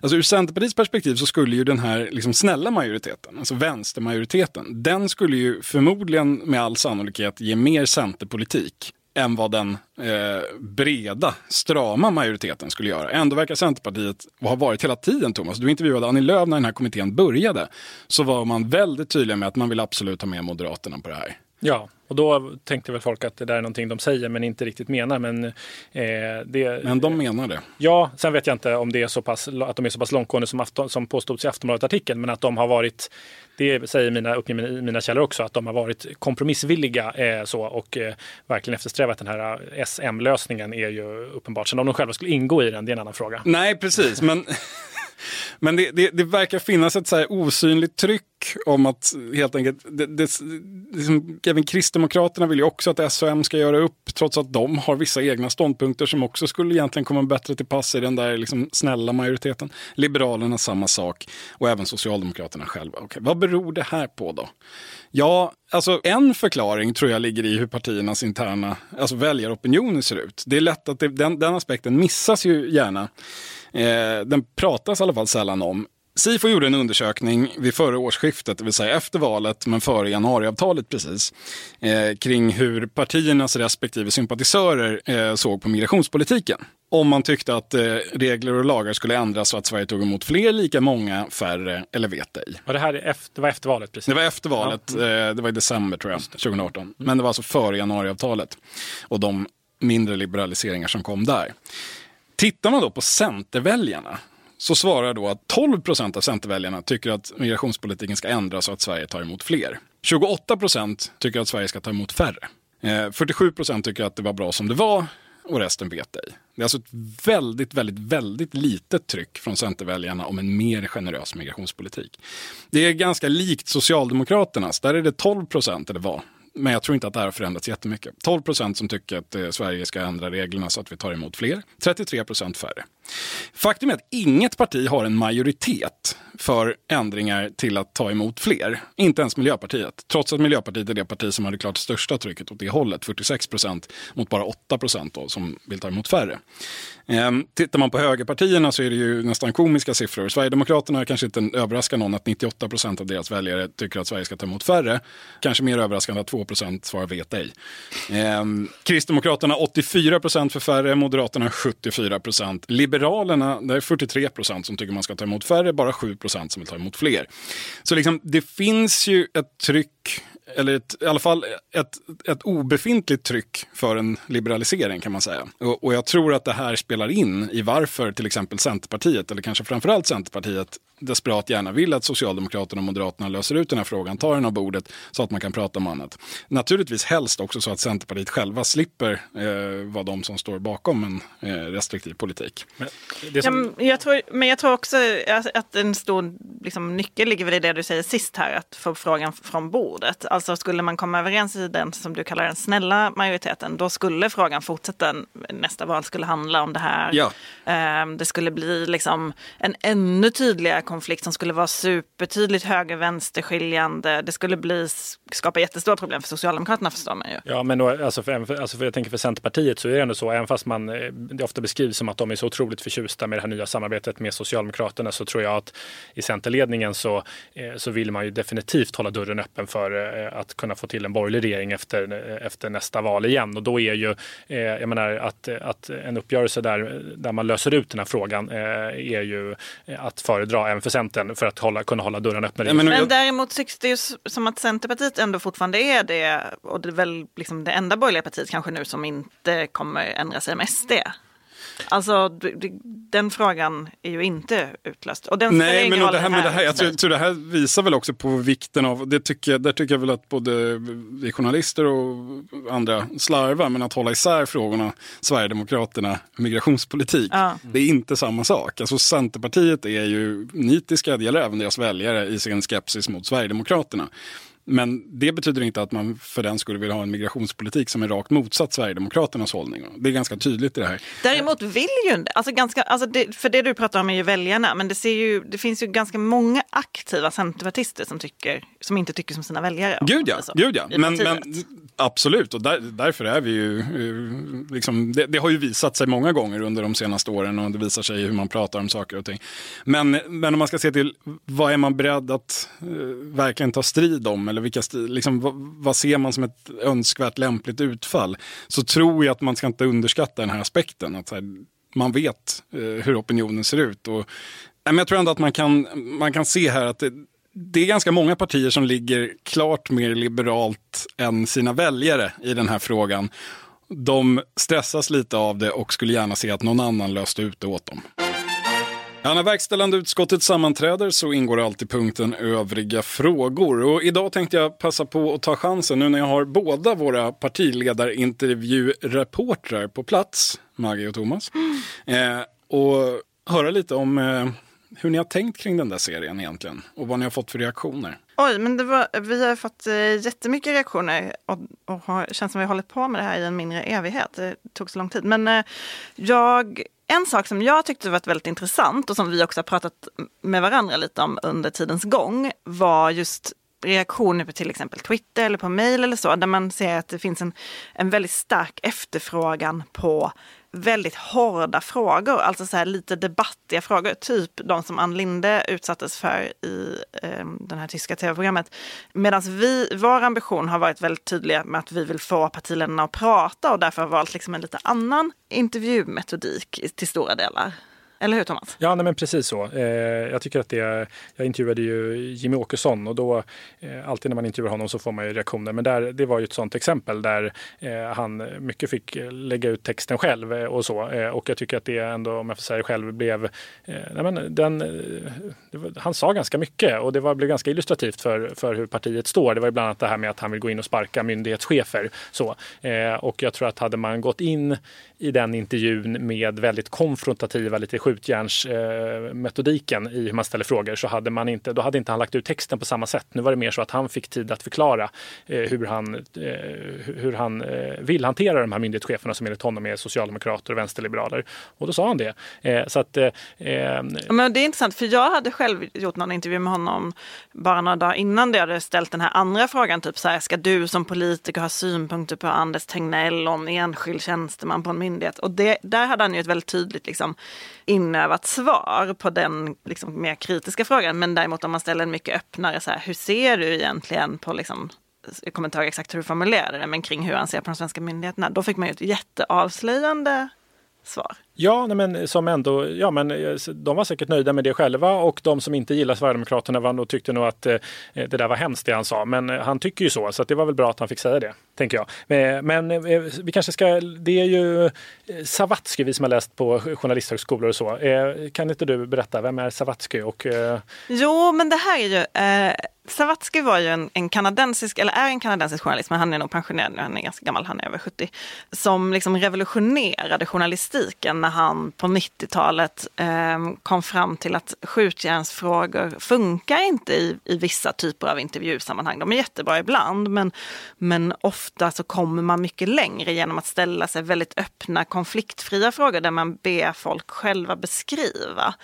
Alltså ur Centerpartiets perspektiv så skulle ju den här liksom snälla majoriteten, alltså vänstermajoriteten, den skulle ju förmodligen med all sannolikhet ge mer centerpolitik än vad den eh, breda, strama majoriteten skulle göra. Ändå verkar Centerpartiet, och har varit hela tiden Thomas, du intervjuade Annie Lööf när den här kommittén började, så var man väldigt tydlig med att man vill absolut ha med Moderaterna på det här. Ja, och då tänkte väl folk att det där är någonting de säger men inte riktigt menar. Men, eh, det, men de menar det. Ja, sen vet jag inte om det är så pass, att de är så pass långtgående som, Afton, som påstods i Aftonbladet-artikeln. Men att de har varit, det säger mina, upp mina källor också, att de har varit kompromissvilliga eh, så, och eh, verkligen eftersträvat den här eh, SM-lösningen är ju uppenbart. Sen om de själva skulle ingå i den, det är en annan fråga. Nej, precis. Men men det, det, det, verkar finnas ett så här osynligt tryck om att helt enkelt, det, det, liksom, även Kristdemokraterna vill ju också att SOM ska göra upp, trots att de har vissa egna ståndpunkter som också skulle egentligen komma bättre till pass i den där liksom, snälla majoriteten. Liberalerna samma sak och även Socialdemokraterna själva. Okay, vad beror det här på då? Ja, alltså en förklaring tror jag ligger i hur partiernas interna alltså väljaropinioner ser ut. Det är lätt att det, den, den aspekten missas ju gärna. Eh, den pratas i alla fall sällan om. Sifo gjorde en undersökning vid förra årsskiftet, det vill säga efter valet men före januariavtalet precis, eh, kring hur partiernas respektive sympatisörer eh, såg på migrationspolitiken. Om man tyckte att eh, regler och lagar skulle ändras så att Sverige tog emot fler, lika många, färre eller vet ej. Och det här efter, det var efter valet? Precis. Det var efter valet, ja. mm. det var i december tror jag, 2018. Mm. Men det var alltså före januariavtalet och de mindre liberaliseringar som kom där. Tittar man då på Centerväljarna så svarar då att 12 procent av Centerväljarna tycker att migrationspolitiken ska ändras så att Sverige tar emot fler. 28 procent tycker att Sverige ska ta emot färre. Eh, 47 procent tycker att det var bra som det var och resten vet ej. Det är alltså ett väldigt, väldigt, väldigt litet tryck från Centerväljarna om en mer generös migrationspolitik. Det är ganska likt Socialdemokraternas. Där är det 12 procent, eller var, men jag tror inte att det här har förändrats jättemycket. 12 procent som tycker att eh, Sverige ska ändra reglerna så att vi tar emot fler. 33 procent färre. Faktum är att inget parti har en majoritet för ändringar till att ta emot fler. Inte ens Miljöpartiet. Trots att Miljöpartiet är det parti som hade klart största trycket åt det hållet. 46 procent mot bara 8 procent som vill ta emot färre. Ehm, tittar man på högerpartierna så är det ju nästan komiska siffror. Sverigedemokraterna kanske inte överraskar någon att 98 procent av deras väljare tycker att Sverige ska ta emot färre. Kanske mer överraskande att 2 procent svarar vet ej. Ehm, Kristdemokraterna 84 procent för färre, Moderaterna 74 procent. Liberalerna, det är 43 procent som tycker man ska ta emot färre, bara 7 procent som vill ta emot fler. Så liksom, det finns ju ett tryck eller ett, i alla fall ett, ett obefintligt tryck för en liberalisering kan man säga. Och, och, jag tror att det här spelar in i varför till exempel Centerpartiet, eller kanske framförallt Centerpartiet, desperat gärna vill att Socialdemokraterna och Moderaterna löser ut den här frågan, tar den av bordet så att man kan prata om annat. Naturligtvis helst också så att Centerpartiet själva slipper eh, vara de som står bakom en eh, restriktiv politik. Men, som... ja, jag tror, men jag tror också att en stor liksom, nyckel ligger väl i det du säger sist här, att få frågan från bordet. Alltså skulle man komma överens i den som du kallar den snälla majoriteten, då skulle frågan fortsätta. Nästa val skulle handla om det här. Ja. Eh, det skulle bli liksom en ännu tydligare konflikt som skulle vara supertydligt höger-vänster-skiljande. Det skulle bli, skapa jättestora problem för Socialdemokraterna förstår man ju. Ja, men då, alltså för, alltså för jag tänker för Centerpartiet så är det ändå så, även fast man, eh, det ofta beskrivs som att de är så otroligt förtjusta med det här nya samarbetet med Socialdemokraterna så tror jag att i Centerledningen så, eh, så vill man ju definitivt hålla dörren öppen för eh, att kunna få till en borgerlig regering efter, efter nästa val igen. Och då är ju, jag menar att, att en uppgörelse där, där man löser ut den här frågan är ju att föredra även för Centern för att hålla, kunna hålla dörren öppen. Ja, men, men däremot tycks det ju som att Centerpartiet ändå fortfarande är det och det är väl liksom det enda borgerliga partiet kanske nu som inte kommer ändra sig med SD. Alltså den frågan är ju inte utlöst. Och den Nej, men det här, med det här, jag tror, tror, det här visar väl också på vikten av, det tycker, där tycker jag väl att både vi journalister och andra slarvar, men att hålla isär frågorna Sverigedemokraterna, migrationspolitik, ja. det är inte samma sak. Alltså Centerpartiet är ju nitiska, det gäller även deras väljare, i sin skepsis mot Sverigedemokraterna. Men det betyder inte att man för den skulle vilja ha en migrationspolitik som är rakt motsatt Sverigedemokraternas hållning. Det är ganska tydligt i det här. Däremot vill ju alltså ganska, alltså det, för det du pratar om är ju väljarna, men det, ser ju, det finns ju ganska många aktiva centerpartister som, tycker, som inte tycker som sina väljare. Gud ja, alltså, gud ja. Men, men, absolut, och där, därför är vi ju, eh, liksom, det, det, har ju visat sig många gånger under de senaste åren och det visar sig hur man pratar om saker och ting. Men, men om man ska se till vad är man beredd att uh, verkligen ta strid om eller vilka, liksom, vad, vad, ser man som ett önskvärt lämpligt utfall? Så tror jag att man ska inte underskatta den här aspekten. Att här, man vet eh, hur opinionen ser ut. Och, men jag tror ändå att man kan, man kan se här att det, det är ganska många partier som ligger klart mer liberalt än sina väljare i den här frågan. De stressas lite av det och skulle gärna se att någon annan löste ut det åt dem. Ja, när verkställande utskottet sammanträder så ingår alltid punkten övriga frågor. Och idag tänkte jag passa på att ta chansen nu när jag har båda våra partiledarintervjureportrar på plats, Maggie och Thomas. Mm. Eh, och höra lite om eh, hur ni har tänkt kring den där serien egentligen och vad ni har fått för reaktioner. Oj, men det var, vi har fått eh, jättemycket reaktioner och, och har, känns som vi har hållit på med det här i en mindre evighet. Det tog så lång tid. Men eh, jag, en sak som jag tyckte var väldigt intressant och som vi också har pratat med varandra lite om under tidens gång var just reaktioner på till exempel Twitter eller på mail eller så, där man ser att det finns en, en väldigt stark efterfrågan på väldigt hårda frågor, alltså så här lite debattiga frågor, typ de som Ann Linde utsattes för i eh, det här tyska tv-programmet. Medan vi, vår ambition har varit väldigt tydliga med att vi vill få partiledarna att prata och därför har valt liksom en lite annan intervjumetodik till stora delar. Eller hur Thomas? Ja, nej, men precis så. Eh, jag tycker att det, jag intervjuade ju Jimmy Åkesson och då eh, alltid när man intervjuar honom så får man ju reaktioner. Men där, det var ju ett sådant exempel där eh, han mycket fick lägga ut texten själv eh, och så. Eh, och jag tycker att det ändå, om jag får säga det själv, blev... Eh, nej, men den, eh, var, han sa ganska mycket och det var, blev ganska illustrativt för, för hur partiet står. Det var ju bland annat det här med att han vill gå in och sparka myndighetschefer. Så. Eh, och jag tror att hade man gått in i den intervjun med väldigt konfrontativa, lite skjutjärnsmetodiken eh, i hur man ställer frågor så hade man inte, då hade inte han lagt ut texten på samma sätt. Nu var det mer så att han fick tid att förklara eh, hur han, eh, hur han eh, vill hantera de här myndighetscheferna som enligt honom är socialdemokrater och vänsterliberaler. Och då sa han det. Eh, så att, eh, Men det är intressant för jag hade själv gjort någon intervju med honom bara några dagar innan det hade ställt den här andra frågan, typ så här, ska du som politiker ha synpunkter på Anders Tegnell om enskild tjänsteman på en myndighet? Och det, där hade han ju ett väldigt tydligt liksom, inövat svar på den liksom, mer kritiska frågan. Men däremot om man ställer en mycket öppnare, så här, hur ser du egentligen på liksom, jag kommer inte ihåg exakt hur du formulerade det, men kring hur han ser på de svenska myndigheterna. Då fick man ju ett jätteavslöjande svar. Ja, men som ändå, ja, men eh, de var säkert nöjda med det själva och de som inte gillar Sverigedemokraterna var nog, tyckte nog att eh, eh, det där var hemskt det han sa. Men eh, han tycker ju så, så det var väl bra att han fick säga det, tänker jag. Eh, men, men vi kanske ska, det är ju Savatsky, vi som har läst på journalisthögskolor och så. Kan inte du berätta, vem är Savatsky? Och, Jo, men det här är ju eh... Savatsky var ju en, en, kanadensisk, eller är en kanadensisk journalist, men han är nog pensionerad nu, han är ganska gammal, han är över 70. Som liksom revolutionerade journalistiken när han på 90-talet eh, kom fram till att skjutjärnsfrågor funkar inte i, i vissa typer av intervjusammanhang. De är jättebra ibland, men, men ofta så kommer man mycket längre genom att ställa sig väldigt öppna, konfliktfria frågor där man ber folk själva beskriva.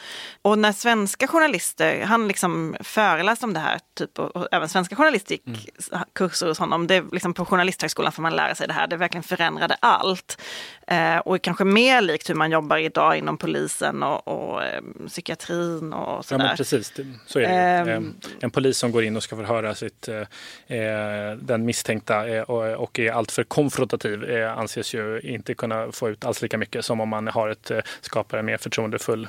Och när svenska journalister, han liksom föreläste om det här, typ, och, och även svenska journalister gick mm. kurser hos honom. Det, liksom på Journalisthögskolan får man lära sig det här, det verkligen förändrade allt. Eh, och kanske mer likt hur man jobbar idag inom polisen och, och eh, psykiatrin och sådär. Ja, men precis, så är det. Um, en polis som går in och ska förhöra sitt, eh, eh den misstänkta och, är alltför konfrontativ anses ju inte kunna få ut alls lika mycket som om man har ett, skapar en mer förtroendefull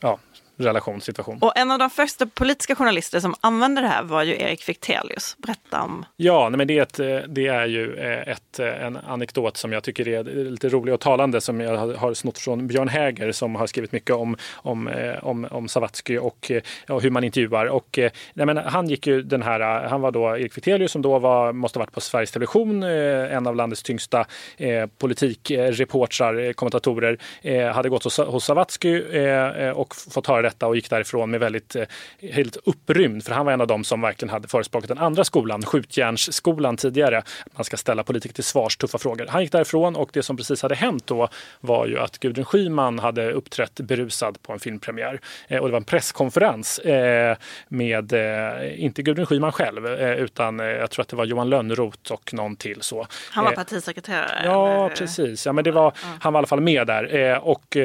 ja, relationssituation. Och en av de första politiska journalister som använde det här var ju Erik Fichtelius. Berätta om... Ja, nej, men det, är ett, det är ju eh, ett, eh, en anekdot som jag tycker är lite rolig och talande som jag har snott från Björn Häger som har skrivit mycket om, om, eh, om, om Savatsky och, och hur man intervjuar. Och, nej, men han gick ju den här, han var då Erik Fichtelius som då var, måste ha varit på Sveriges Television, en av landets tyngsta eh, politikreportrar, kommentatorer, eh, hade gått hos, hos Savatsky eh, och fått höra detta och gick därifrån med väldigt eh, helt upprymd. För han var en av dem som verkligen hade förespråkat den andra skolan, skjutjärnsskolan tidigare. Man ska ställa politiker till svars, tuffa frågor. Han gick därifrån och det som precis hade hänt då var ju att Gudrun Schyman hade uppträtt berusad på en filmpremiär. Eh, och det var en presskonferens eh, med, inte Gudrun Schyman själv, utan jag tror att det var Johan Lönnroth och någon till. Så. Han var partisekreterare? Ja, eller? precis. Ja, men det var, Han var i alla fall med där och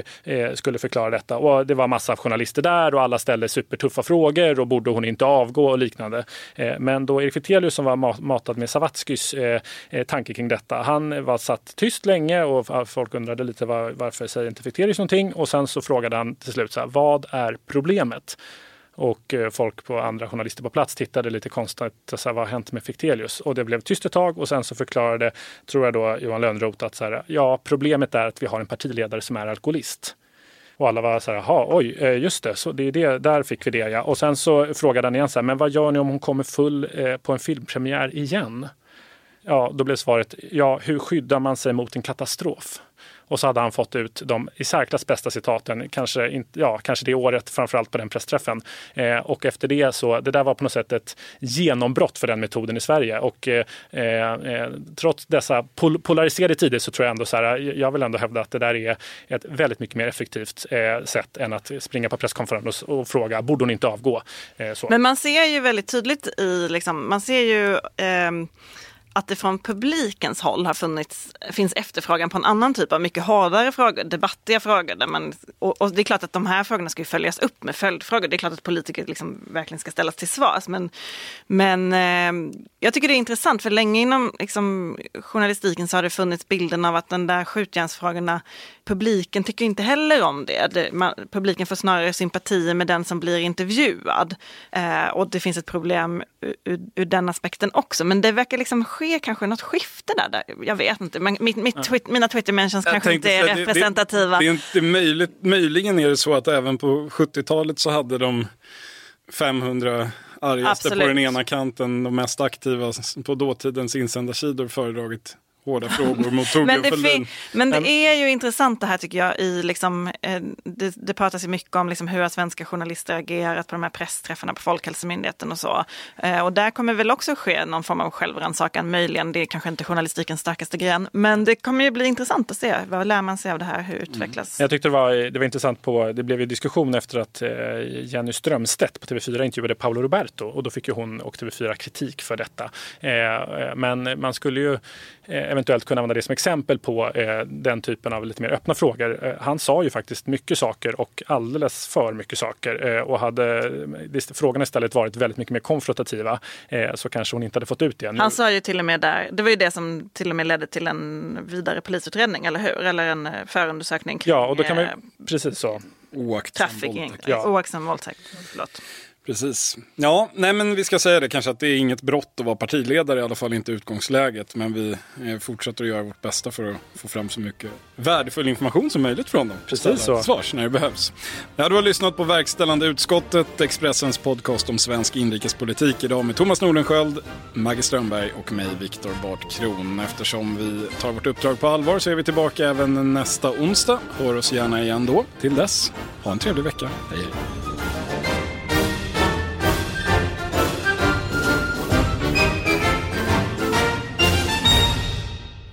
skulle förklara detta. Och det var massa journalister journalister där och alla ställde supertuffa frågor och borde hon inte avgå och liknande. Eh, men då Erik Fichtelius som var matad med Savatskys eh, eh, tanke kring detta, han var satt tyst länge och folk undrade lite var, varför säger inte Fichtelius någonting och sen så frågade han till slut så här, vad är problemet? Och folk på andra journalister på plats tittade lite konstigt, så här, vad har hänt med Fichtelius? Och det blev tyst ett tag och sen så förklarade, tror jag då, Johan Lönnroth att så här, ja, problemet är att vi har en partiledare som är alkoholist. Och alla var så här, jaha, oj, eh, just det, så det är det, där fick vi det ja. Och sen så frågade han igen så här, men vad gör ni om hon kommer full eh, på en filmpremiär igen? Ja, då blev svaret, ja, hur skyddar man sig mot en katastrof? Och så hade han fått ut de i särklass bästa citaten, kanske, ja, kanske det året, framförallt på den pressträffen. Eh, och efter det så, det där var på något sätt ett genombrott för den metoden i Sverige. Och eh, eh, eh trots dessa pol polariserade tider så tror jag ändå så här, jag vill ändå hävda att det där är ett väldigt mycket mer effektivt eh, sätt än att springa på presskonferens och, och fråga, borde hon inte avgå? Eh, Men man ser ju väldigt tydligt i, liksom, man ser ju ehm, att det från publikens håll har funnits, finns efterfrågan på en annan typ av mycket hårdare frågor, debattiga frågor. Där man, och, och det är klart att de här frågorna ska ju följas upp med följdfrågor. Det är klart att politiker liksom verkligen ska ställas till svars. Men, men eh, jag tycker det är intressant, för länge inom liksom, journalistiken så har det funnits bilden av att den där skjutjärnsfrågorna, publiken tycker inte heller om det. det man, publiken får snarare sympatier med den som blir intervjuad. Eh, och det finns ett problem ur, ur, den aspekten också. Men det verkar liksom ske kanske något skifte där. där. Jag vet inte, men mitt, mitt ja. twit, mina Twitter-mentions kanske inte är det, representativa. Det, det, det är inte möjligt, möjligen är det så att även på 70-talet så hade de 500 argaste Absolut. på den ena kanten, de mest aktiva på dåtidens insändarsidor föredragit hårda frågor mot Torbjörn men, det men det är ju intressant det här tycker jag. I liksom, eh, det, det pratas ju mycket om liksom hur svenska journalister agerat på de här pressträffarna på Folkhälsomyndigheten och så. Eh, och där kommer väl också ske någon form av självrannsakan, möjligen. Det är kanske inte journalistikens starkaste gren. Men det kommer ju bli intressant att se. Vad lär man sig av det här? Hur utvecklas? Mm. Jag tyckte det var, det var intressant på, det blev ju diskussion efter att eh, Jenny Strömstedt på TV4 intervjuade Paolo Roberto och då fick ju hon och TV4 kritik för detta. Men man skulle ju eventuellt kunna använda det som exempel på eh, den typen av lite mer öppna frågor. Eh, han sa ju faktiskt mycket saker och alldeles för mycket saker. Eh, och hade frågorna istället varit väldigt mycket mer konfrontativa eh, så kanske hon inte hade fått ut det. Nu... Han sa ju till och med där, det var ju det som till och med ledde till en vidare polisutredning, eller hur? Eller en förundersökning kring Ja, och då kan man, precis så. Oaktsam våldtäkt. Ja. Oaktsam våldtäkt. Förlåt. Precis. Ja, nej men vi ska säga det kanske att det är inget brott att vara partiledare, i alla fall inte utgångsläget. Men vi eh, fortsätter att göra vårt bästa för att få fram så mycket värdefull information som möjligt från dem. Precis så. Svars när det behövs. Ja, du har lyssnat på Verkställande utskottet, Expressens podcast om svensk inrikespolitik idag med Thomas Nordenskjöld, Maggie Strömberg och mig, Viktor Bart Kron. Eftersom vi tar vårt uppdrag på allvar så är vi tillbaka även nästa onsdag. Hör oss gärna igen då. Till dess, ha en trevlig vecka. Hej, hej.